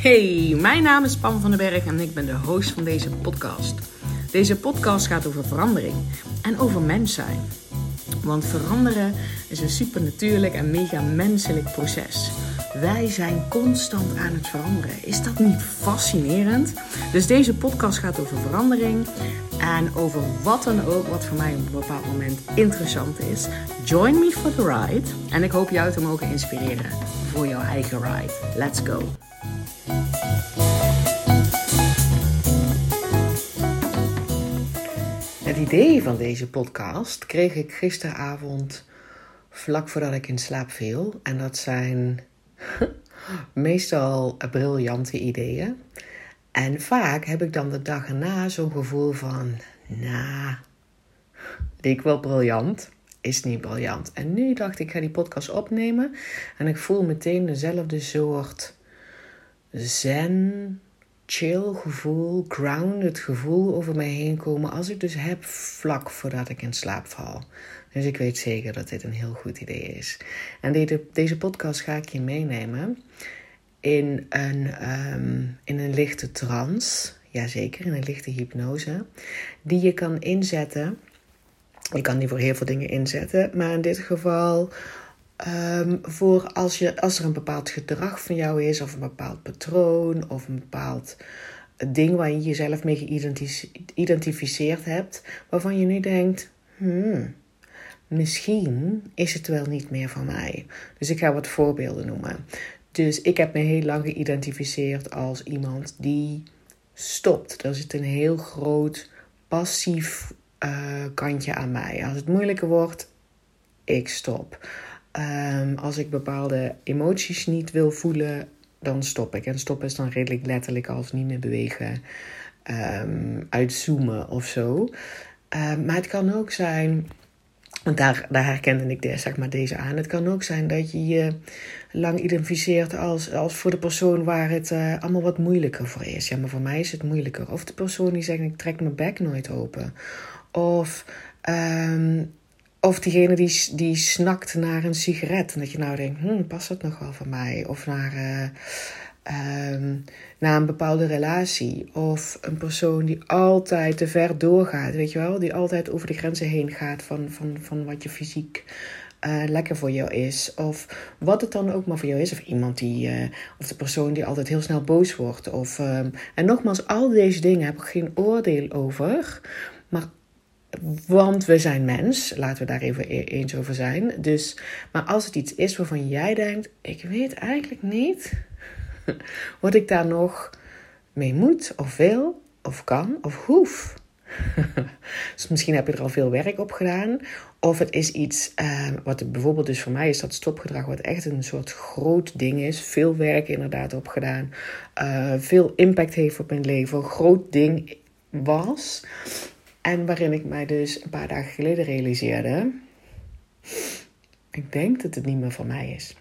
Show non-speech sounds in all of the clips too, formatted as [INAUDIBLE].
Hey, mijn naam is Pam van den Berg en ik ben de host van deze podcast. Deze podcast gaat over verandering en over mens zijn. Want veranderen is een supernatuurlijk en mega menselijk proces. Wij zijn constant aan het veranderen. Is dat niet fascinerend? Dus deze podcast gaat over verandering en over wat dan ook wat voor mij op een bepaald moment interessant is. Join me for the ride en ik hoop jou te mogen inspireren voor jouw eigen ride. Let's go! Het idee van deze podcast kreeg ik gisteravond vlak voordat ik in slaap viel. En dat zijn [LAUGHS] meestal briljante ideeën. En vaak heb ik dan de dag erna zo'n gevoel van, nou, ik wel briljant, is niet briljant. En nu dacht ik, ik ga die podcast opnemen en ik voel meteen dezelfde soort zen, chill gevoel, grounded gevoel over mij heen komen als ik dus heb vlak voordat ik in slaap val. Dus ik weet zeker dat dit een heel goed idee is. En deze, deze podcast ga ik je meenemen in een, um, in een lichte trance. Jazeker, in een lichte hypnose. Die je kan inzetten. Je kan die voor heel veel dingen inzetten. Maar in dit geval um, voor als, je, als er een bepaald gedrag van jou is. Of een bepaald patroon. Of een bepaald ding waar je jezelf mee geïdentificeerd hebt. Waarvan je nu denkt... Hmm, misschien is het wel niet meer van mij. Dus ik ga wat voorbeelden noemen. Dus ik heb me heel lang geïdentificeerd als iemand die stopt. Er zit een heel groot passief uh, kantje aan mij. Als het moeilijker wordt, ik stop. Um, als ik bepaalde emoties niet wil voelen, dan stop ik. En stop is dan redelijk letterlijk als niet meer bewegen, um, uitzoomen of zo. Um, maar het kan ook zijn want daar, daar herkende ik de, zeg maar, deze aan. Het kan ook zijn dat je je lang identificeert als, als voor de persoon waar het uh, allemaal wat moeilijker voor is. Ja, maar voor mij is het moeilijker. Of de persoon die zegt, ik trek mijn bek nooit open. Of, of diegene die, die snakt naar een sigaret. En dat je nou denkt, hm, past dat nog wel voor mij? Of naar... Uh, um, naar een bepaalde relatie. Of een persoon die altijd te ver doorgaat, weet je wel? Die altijd over de grenzen heen gaat van, van, van wat je fysiek uh, lekker voor jou is. Of wat het dan ook maar voor jou is. Of iemand die, uh, of de persoon die altijd heel snel boos wordt. Of, um, en nogmaals, al deze dingen heb ik geen oordeel over. Maar want we zijn mens, laten we daar even e-, eens over zijn. Dus, maar als het iets is waarvan jij denkt: ik weet eigenlijk niet [LAUGHS] wat ik daar nog mee moet, of wil, of kan, of hoef. [LAUGHS] dus misschien heb je er al veel werk op gedaan. Of het is iets, uh, wat bijvoorbeeld dus voor mij is dat stopgedrag, wat echt een soort groot ding is. Veel werk inderdaad op gedaan. Uh, veel impact heeft op mijn leven. Groot ding was. En waarin ik mij dus een paar dagen geleden realiseerde. Ik denk dat het niet meer voor mij is.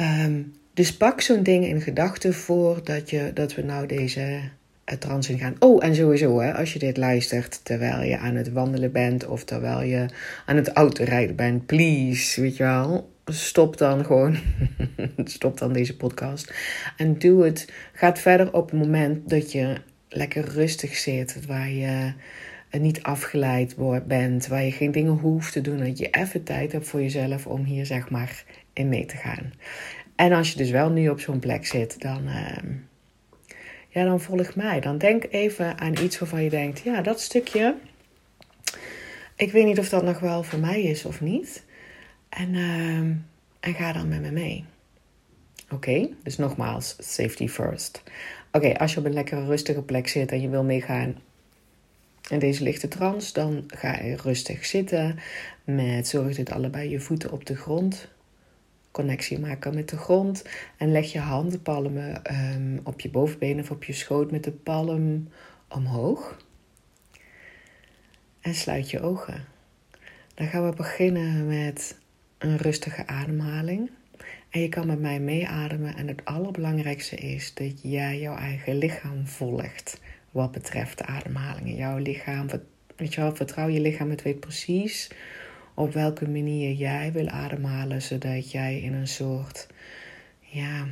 Um, dus pak zo'n ding in gedachten voordat je, dat we nou deze uh, trans in gaan. Oh, en sowieso, hè, als je dit luistert terwijl je aan het wandelen bent of terwijl je aan het autorijden bent, please, weet je wel, stop dan gewoon. [LAUGHS] stop dan deze podcast. En doe het. Ga verder op het moment dat je lekker rustig zit, waar je niet afgeleid bent, waar je geen dingen hoeft te doen, dat je even tijd hebt voor jezelf om hier zeg maar in mee te gaan. En als je dus wel nu op zo'n plek zit, dan, uh, ja, dan volg mij. Dan denk even aan iets waarvan je denkt: ja, dat stukje. Ik weet niet of dat nog wel voor mij is of niet. En, uh, en ga dan met me mee. Oké, dus nogmaals, safety first. Oké, als je op een lekkere rustige plek zit en je wil meegaan in deze lichte trance, dan ga je rustig zitten. Met zorg dat allebei je voeten op de grond connectie maken met de grond. En leg je handenpalmen um, op je bovenbenen of op je schoot met de palm omhoog. En sluit je ogen. Dan gaan we beginnen met een rustige ademhaling. En je kan met mij meeademen. En het allerbelangrijkste is dat jij jouw eigen lichaam volgt. Wat betreft de ademhalingen. Jouw lichaam, weet je wel, vertrouw je lichaam. Het weet precies op welke manier jij wil ademhalen, zodat jij in een soort ja,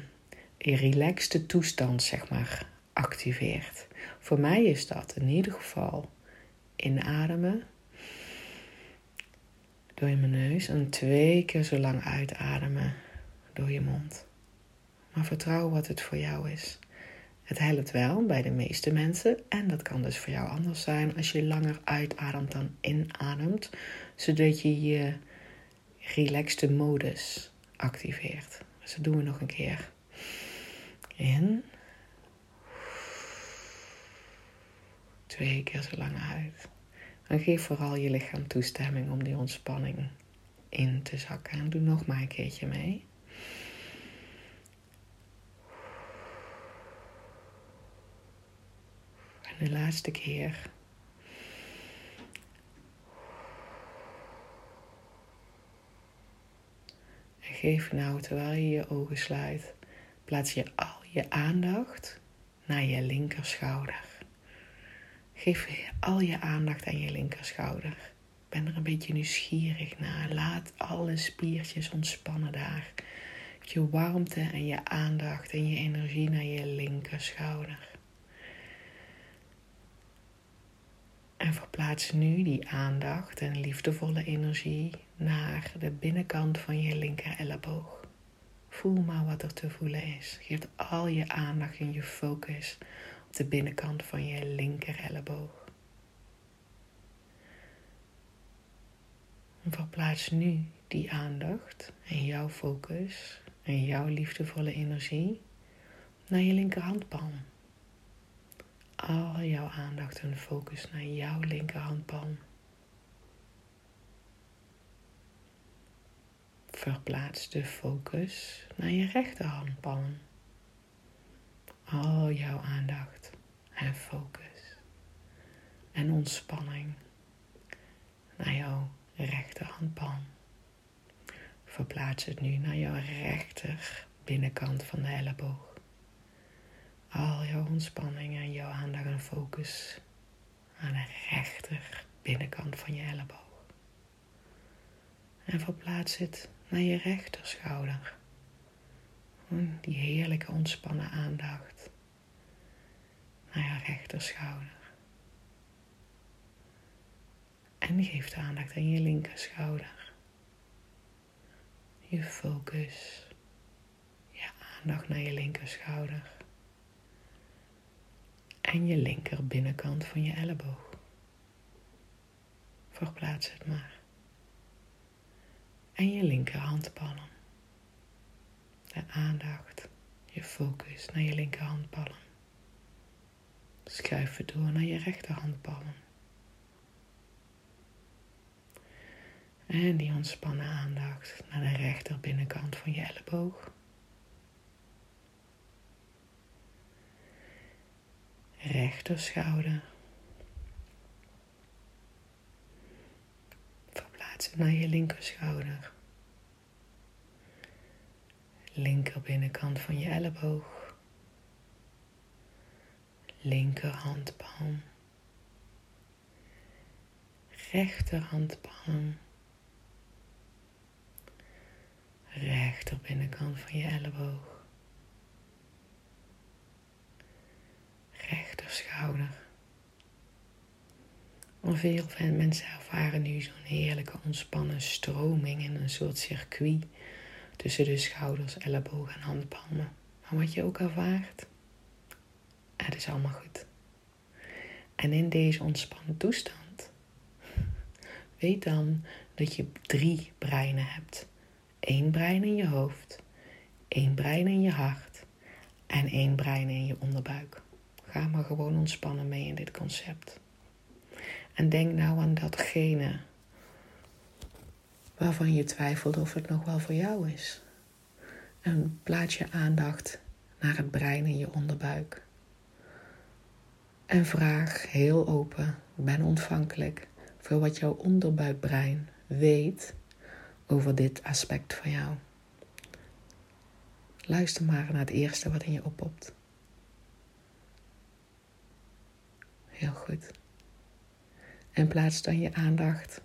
relaxte toestand, zeg maar, activeert. Voor mij is dat in ieder geval inademen door je neus en twee keer zo lang uitademen door je mond. Maar vertrouw wat het voor jou is. Het helpt wel bij de meeste mensen en dat kan dus voor jou anders zijn als je langer uitademt dan inademt, zodat je je relaxte modus activeert. Dus dat doen we nog een keer. In. Twee keer zo lang uit. En geef vooral je lichaam toestemming om die ontspanning in te zakken. En doe nog maar een keertje mee. De laatste keer. En geef nou, terwijl je je ogen sluit, plaats je al je aandacht naar je linkerschouder. Geef al je aandacht aan je linkerschouder. Ben er een beetje nieuwsgierig naar. Laat alle spiertjes ontspannen daar. Je warmte en je aandacht en je energie naar je linkerschouder. En verplaats nu die aandacht en liefdevolle energie naar de binnenkant van je linker elleboog. Voel maar wat er te voelen is. Geef al je aandacht en je focus op de binnenkant van je linker elleboog. En verplaats nu die aandacht en jouw focus en jouw liefdevolle energie naar je linkerhandpalm. Al jouw aandacht en focus naar jouw linkerhandpalm. Verplaats de focus naar je rechterhandpalm. Al jouw aandacht en focus en ontspanning naar jouw rechterhandpalm. Verplaats het nu naar jouw rechter binnenkant van de elleboog. Al jouw ontspanning en jouw aandacht en focus aan de rechter binnenkant van je elleboog. En verplaats het naar je rechterschouder. Die heerlijke ontspannen aandacht naar je rechterschouder. En geef de aandacht aan je linkerschouder. Je focus, je aandacht naar je linkerschouder. En je linker binnenkant van je elleboog. Verplaats het maar en je linkerhandpalm. De aandacht, je focus naar je linkerhandpalm. Schuif het door naar je rechterhandpalm. En die ontspannen aandacht naar de rechter binnenkant van je elleboog. Rechter schouder. naar je linkerschouder. Linker binnenkant van je elleboog. Linkerhandpalm. Rechterhandpalm. Rechter binnenkant van je elleboog. Rechter schouder. Veel mensen ervaren nu zo'n heerlijke ontspannen stroming in een soort circuit tussen de schouders, ellebogen en handpalmen. Maar wat je ook ervaart, het is allemaal goed. En in deze ontspannen toestand, weet dan dat je drie breinen hebt. Eén brein in je hoofd, één brein in je hart en één brein in je onderbuik. Ga maar gewoon ontspannen mee in dit concept. En denk nou aan datgene waarvan je twijfelt of het nog wel voor jou is. En plaats je aandacht naar het brein in je onderbuik. En vraag heel open, ben ontvankelijk voor wat jouw onderbuikbrein weet over dit aspect van jou. Luister maar naar het eerste wat in je oppopt. Heel goed. En plaats dan je aandacht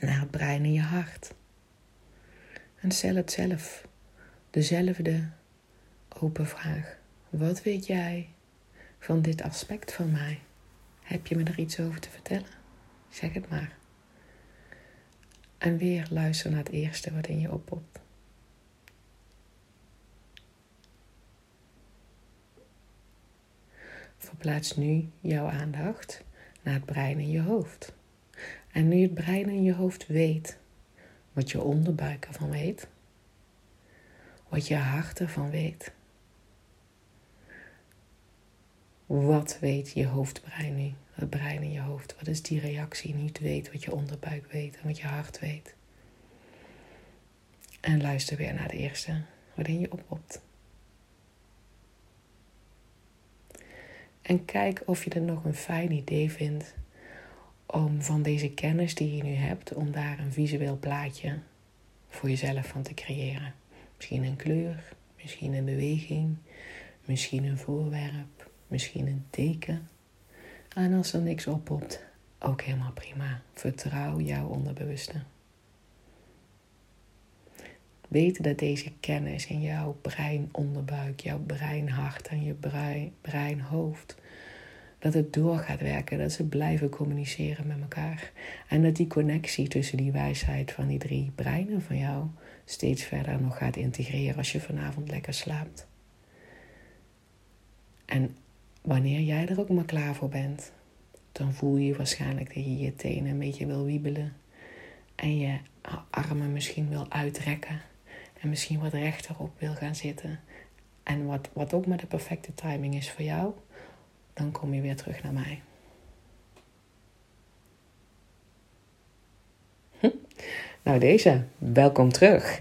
naar het brein in je hart. En stel het zelf, dezelfde open vraag. Wat weet jij van dit aspect van mij? Heb je me er iets over te vertellen? Zeg het maar. En weer luister naar het eerste wat in je oppopt. Verplaats nu jouw aandacht naar het brein in je hoofd. En nu het brein in je hoofd weet wat je onderbuik ervan weet, wat je hart ervan weet. Wat weet je hoofdbrein nu? Het brein in je hoofd. Wat is die reactie? Niet weet wat je onderbuik weet en wat je hart weet. En luister weer naar de eerste waarin je oppopt. En kijk of je er nog een fijn idee vindt om van deze kennis die je nu hebt, om daar een visueel plaatje voor jezelf van te creëren. Misschien een kleur, misschien een beweging, misschien een voorwerp, misschien een teken. En als er niks oppopt, ook helemaal prima. Vertrouw jouw onderbewuste. Weet dat deze kennis in jouw brein onderbuik, jouw breinhart en je brein, breinhoofd, dat het door gaat werken, dat ze blijven communiceren met elkaar. En dat die connectie tussen die wijsheid van die drie breinen van jou steeds verder nog gaat integreren als je vanavond lekker slaapt. En wanneer jij er ook maar klaar voor bent, dan voel je waarschijnlijk dat je je tenen een beetje wil wiebelen. En je armen misschien wil uitrekken. En misschien wat rechterop wil gaan zitten. En wat, wat ook maar de perfecte timing is voor jou, dan kom je weer terug naar mij. Hm? Nou, deze. Welkom terug.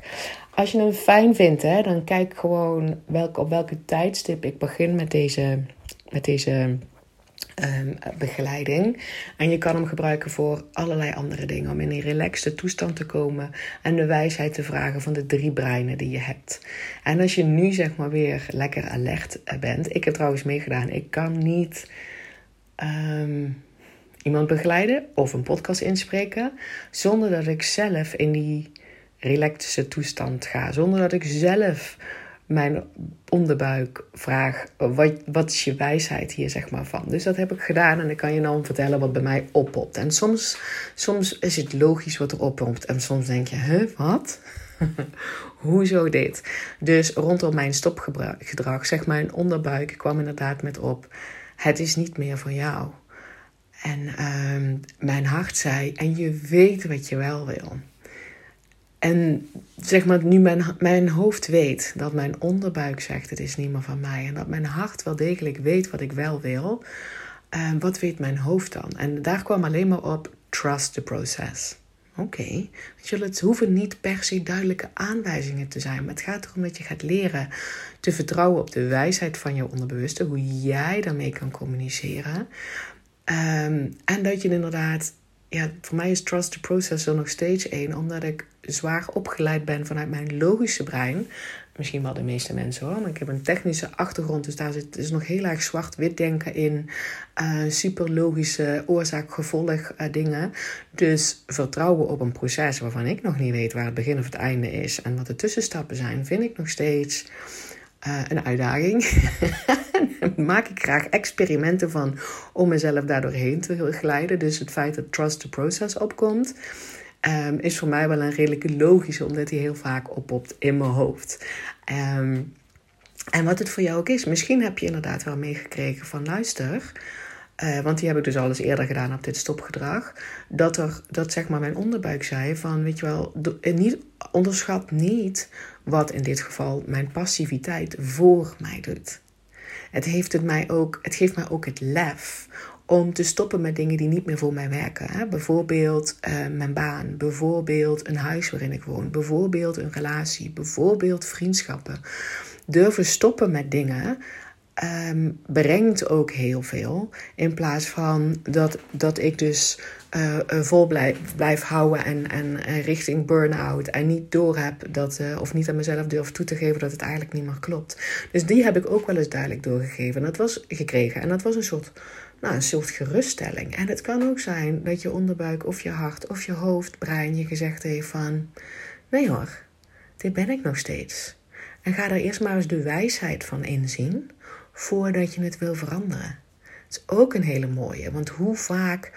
Als je hem fijn vindt, hè, dan kijk gewoon welk, op welke tijdstip ik begin met deze, met deze um, begeleiding. En je kan hem gebruiken voor allerlei andere dingen. Om in een relaxte toestand te komen en de wijsheid te vragen van de drie breinen die je hebt. En als je nu zeg maar weer lekker alert bent. Ik heb trouwens meegedaan. Ik kan niet ehm, iemand begeleiden of een podcast inspreken zonder dat ik zelf in die relaxte toestand ga. Zonder dat ik zelf mijn onderbuik vraag: wat, wat is je wijsheid hier, zeg maar, van? Dus dat heb ik gedaan en ik kan je dan vertellen wat bij mij oppopt. En soms, soms is het logisch wat er oppopt, en soms denk je: huh, wat? [LAUGHS] Hoezo dit? Dus rondom mijn stopgedrag, zeg mijn onderbuik, kwam inderdaad met op: het is niet meer van jou. En uh, mijn hart zei: en je weet wat je wel wil. En zeg maar, nu mijn, mijn hoofd weet dat mijn onderbuik zegt: het is niet meer van mij. En dat mijn hart wel degelijk weet wat ik wel wil. Uh, wat weet mijn hoofd dan? En daar kwam alleen maar op: trust the process. Oké, okay. het hoeven niet per se duidelijke aanwijzingen te zijn. Maar het gaat erom dat je gaat leren te vertrouwen op de wijsheid van je onderbewuste. Hoe jij daarmee kan communiceren. Um, en dat je inderdaad ja, voor mij is trust the process er nog steeds één, omdat ik zwaar opgeleid ben vanuit mijn logische brein. Misschien wel de meeste mensen hoor, maar ik heb een technische achtergrond, dus daar zit dus nog heel erg zwart-wit denken in. Uh, super logische oorzaak-gevolg uh, dingen. Dus vertrouwen op een proces waarvan ik nog niet weet waar het begin of het einde is en wat de tussenstappen zijn, vind ik nog steeds uh, een uitdaging. [LAUGHS] maak ik graag experimenten van om mezelf daardoorheen te glijden. Dus het feit dat trust the process opkomt, um, is voor mij wel een redelijke logische, omdat die heel vaak oppopt in mijn hoofd. Um, en wat het voor jou ook is, misschien heb je inderdaad wel meegekregen van luister. Uh, want die heb ik dus al eens eerder gedaan op dit stopgedrag. Dat, er, dat zeg maar mijn onderbuik zei van, weet je wel, niet, onderschat niet wat in dit geval mijn passiviteit voor mij doet. Het, heeft het, mij ook, het geeft mij ook het lef om te stoppen met dingen die niet meer voor mij werken. Hè? Bijvoorbeeld uh, mijn baan, bijvoorbeeld een huis waarin ik woon, bijvoorbeeld een relatie, bijvoorbeeld vriendschappen. Durven stoppen met dingen um, brengt ook heel veel. In plaats van dat, dat ik dus uh, vol blijf, blijf houden en, en, richting burn-out. En niet door heb dat, uh, of niet aan mezelf durf toe te geven dat het eigenlijk niet meer klopt. Dus die heb ik ook wel eens duidelijk doorgegeven. En dat was gekregen. En dat was een soort, nou, een soort geruststelling. En het kan ook zijn dat je onderbuik of je hart of je hoofd, brein je gezegd heeft van... Nee hoor, dit ben ik nog steeds. En ga er eerst maar eens de wijsheid van inzien voordat je het wil veranderen. Het is ook een hele mooie, want hoe vaak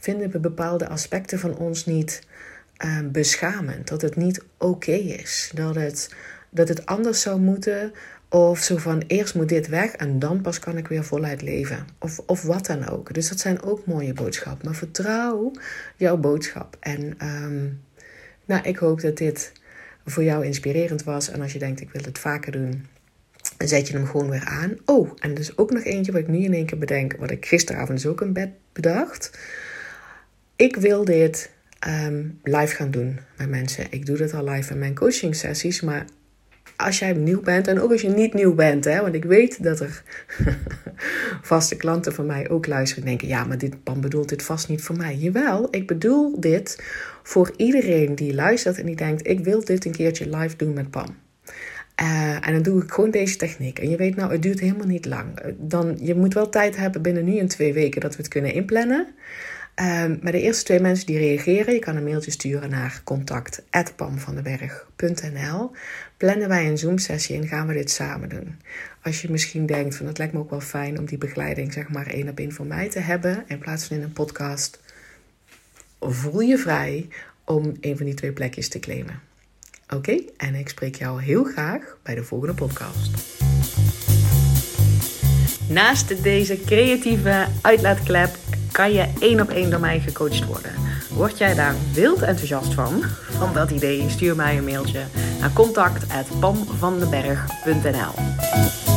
vinden we bepaalde aspecten van ons niet uh, beschamend? Dat het niet oké is, dat het, dat het anders zou moeten. Of zo van eerst moet dit weg en dan pas kan ik weer voluit leven. Of, of wat dan ook. Dus dat zijn ook mooie boodschappen. Maar vertrouw jouw boodschap. En um, nou, ik hoop dat dit voor jou inspirerend was. En als je denkt, ik wil het vaker doen, zet je hem gewoon weer aan. Oh, en er is ook nog eentje wat ik nu in één keer bedenk, wat ik gisteravond dus ook in bed bedacht. Ik wil dit um, live gaan doen met mensen. Ik doe dit al live in mijn coaching sessies, maar als jij nieuw bent en ook als je niet nieuw bent, hè, want ik weet dat er [LAUGHS] vaste klanten van mij ook luisteren en denken: ja, maar dit Pam bedoelt dit vast niet voor mij. Jawel, ik bedoel dit voor iedereen die luistert en die denkt: ik wil dit een keertje live doen met Pam. Uh, en dan doe ik gewoon deze techniek. En je weet nou, het duurt helemaal niet lang. Dan, je moet wel tijd hebben binnen nu en twee weken dat we het kunnen inplannen. Um, maar de eerste twee mensen die reageren, je kan een mailtje sturen naar contact.pamvandenberg.nl. Plannen wij een Zoom-sessie en gaan we dit samen doen. Als je misschien denkt van het lijkt me ook wel fijn om die begeleiding zeg maar één op één voor mij te hebben in plaats van in een podcast, voel je vrij om een van die twee plekjes te claimen. Oké, en ik spreek jou heel graag bij de volgende podcast. Naast deze creatieve uitlaatklep kan je één op één door mij gecoacht worden. Word jij daar wild enthousiast van, van dat idee, stuur mij een mailtje naar contact.pamvandenberg.nl